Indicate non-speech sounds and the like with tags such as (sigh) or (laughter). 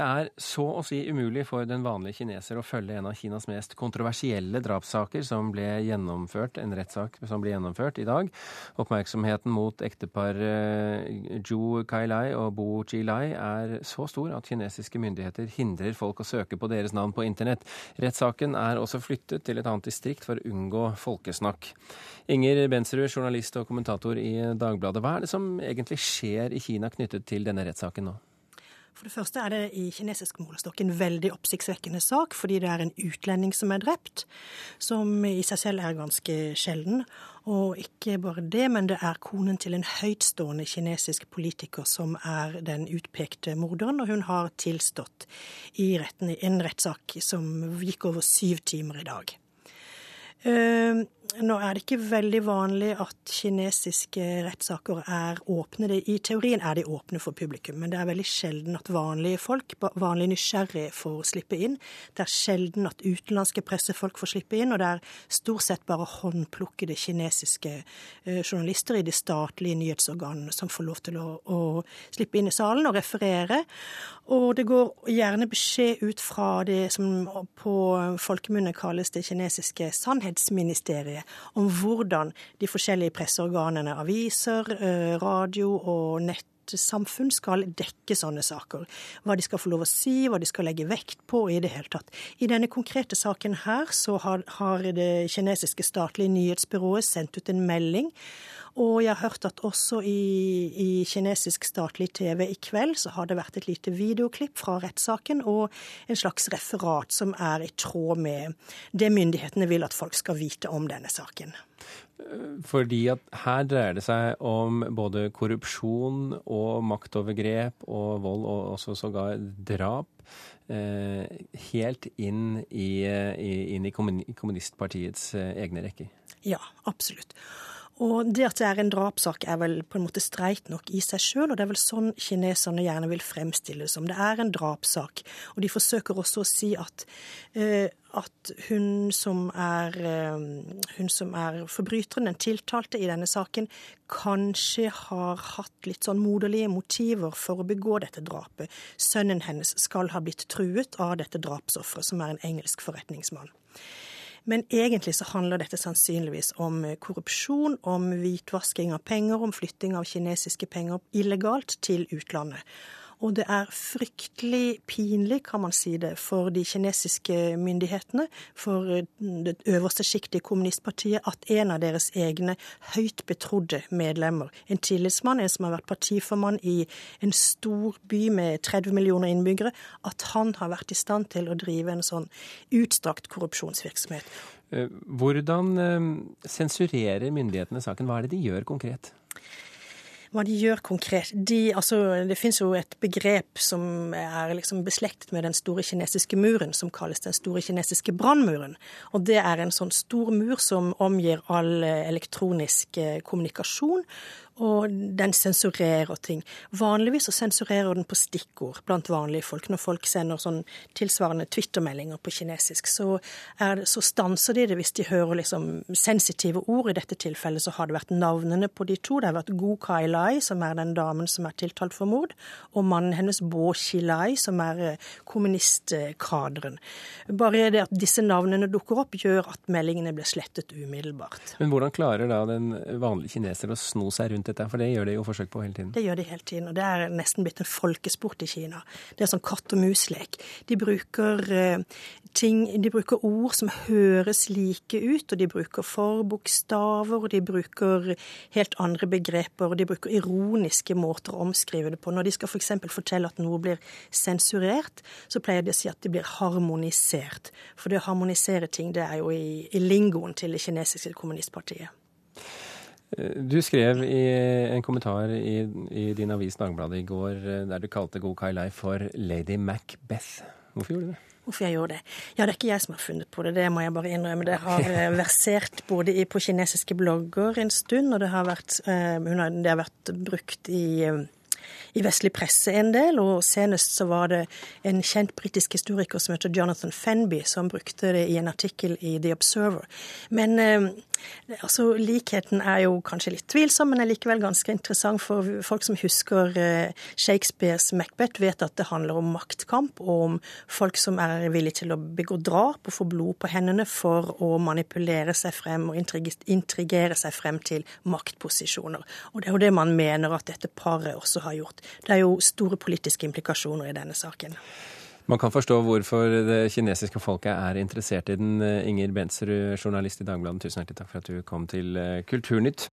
Det er så å si umulig for den vanlige kineser å følge en av Kinas mest kontroversielle drapssaker som ble gjennomført, en rettssak som ble gjennomført i dag. Oppmerksomheten mot ektepar Zhu Kailai og Bo Jilai er så stor at kinesiske myndigheter hindrer folk å søke på deres navn på internett. Rettssaken er også flyttet til et annet distrikt for å unngå folkesnakk. Inger Bensrud, journalist og kommentator i Dagbladet. Hva er det som egentlig skjer i Kina knyttet til denne rettssaken nå? For det første er det i kinesisk målestokk en veldig oppsiktsvekkende sak, fordi det er en utlending som er drept, som i seg selv er ganske sjelden. Og ikke bare det, men det er konen til en høytstående kinesisk politiker som er den utpekte morderen, og hun har tilstått i retten i en rettssak som gikk over syv timer i dag. Uh, nå er det ikke veldig vanlig at kinesiske rettssaker er åpne. I teorien er de åpne for publikum, men det er veldig sjelden at vanlige folk, vanlige nysgjerrige, får slippe inn. Det er sjelden at utenlandske pressefolk får slippe inn, og det er stort sett bare håndplukkede kinesiske eh, journalister i de statlige nyhetsorganene som får lov til å, å slippe inn i salen og referere. Og det går gjerne beskjed ut fra det som på folkemunne kalles det kinesiske sannhetsministeriet om hvordan de forskjellige presseorganene, aviser, eh, radio og nettsamfunn skal dekke sånne saker. Hva de skal få lov å si, hva de skal legge vekt på i det hele tatt. I denne konkrete saken her så har, har det kinesiske statlige nyhetsbyrået sendt ut en melding og jeg har hørt at også i, i, kinesisk statlig TV i kveld så har det vært et lite videoklipp fra rettssaken og en slags referat som er i tråd med det myndighetene vil at folk skal vite om denne saken. Fordi at her dreier det seg om både korrupsjon og maktovergrep og vold, og også sågar drap. Eh, helt inn i, inn i kommunistpartiets eh, egne rekker. Ja, absolutt. Og det at det er en drapssak er vel på en måte streit nok i seg sjøl, og det er vel sånn kineserne gjerne vil fremstille det som. Det er en drapssak. Og de forsøker også å si at, uh, at hun, som er, uh, hun som er forbryteren, den tiltalte i denne saken, kanskje har hatt litt sånn moderlige motiver for å begå dette drapet. Sønnen hennes skal ha blitt truet av dette drapsofferet, som er en engelsk forretningsmann. Men egentlig så handler dette sannsynligvis om korrupsjon, om hvitvasking av penger, om flytting av kinesiske penger illegalt til utlandet. Og det er fryktelig pinlig, kan man si det, for de kinesiske myndighetene, for det øverste sjiktet i kommunistpartiet, at en av deres egne høyt betrodde medlemmer, en tillitsmann, en som har vært partiformann i en stor by med 30 millioner innbyggere, at han har vært i stand til å drive en sånn utstrakt korrupsjonsvirksomhet. Eh, hvordan eh, sensurerer myndighetene saken? Hva er det de gjør konkret? Hva de gjør konkret. De, altså, det finnes jo et begrep som er liksom beslektet med den store kinesiske muren, som kalles den store kinesiske brannmuren. Og det er en sånn stor mur som omgir all elektronisk eh, kommunikasjon, og den sensurerer ting. Vanligvis så sensurerer den på stikkord blant vanlige folk. Når folk sender sånn tilsvarende Twitter-meldinger på kinesisk, så, det, så, stanser de det hvis de hører liksom sensitive ord. I dette tilfellet så har det vært navnene på de to. Det har vært Gu Kai Lai, som er den damen som er tiltalt for mord, og mannen hennes Bo Xilai, som er eh, kommunistkaderen. Bare det at disse navnene dukker opp, gjør at meldingene blir slettet umiddelbart. Men hvordan klarer da den vanlige kineser å sno seg rundt dette? For det gjør de jo forsøk på hele tiden. Det gjør de hele tiden, og det er nesten blitt en folkesport i Kina. Det er sånn katt og mus-lek. De bruker uh, ting De bruker ord som høres like ut, og de bruker forbokstaver, og de bruker helt andre begreper, og de bruker ironiske måter å omskrive det på. Når de skal f.eks. For fortelle at noe blir sensurert, så pleier de å si at det blir harmonisert. For det å harmonisere ting, det er jo i, i lingoen til det kinesiske kommunistpartiet. Du skrev i en kommentar i, i din avis Dagbladet i går eh, der du kalte Go Kai Lai for Lady Macbeth. Hvorfor gjorde du det? Hvorfor jeg gjorde det? Ja, det er ikke jeg som har funnet på det, det må jeg bare innrømme. Det har eh, (laughs) versert både på kinesiske blogger en stund, og det har vært, eh, det har vært brukt i i vestlig presse en del, og senest så var det en kjent britisk historiker som heter Jonathan Fenby, som brukte det i en artikkel i The Observer. Men eh, altså, likheten er jo kanskje litt tvilsom, men er likevel ganske interessant. For folk som husker eh, Shakespeares Macbeth, vet at det handler om maktkamp, og om folk som er villige til å begå drap og få blod på hendene for å manipulere seg frem og intrigere seg frem til maktposisjoner. Og det er jo det man mener at dette paret også har gjort. Det er jo store politiske implikasjoner i denne saken. Man kan forstå hvorfor det kinesiske folket er interessert i den. Inger Bensrud, journalist i Dagbladet, tusen hjertelig takk for at du kom til Kulturnytt.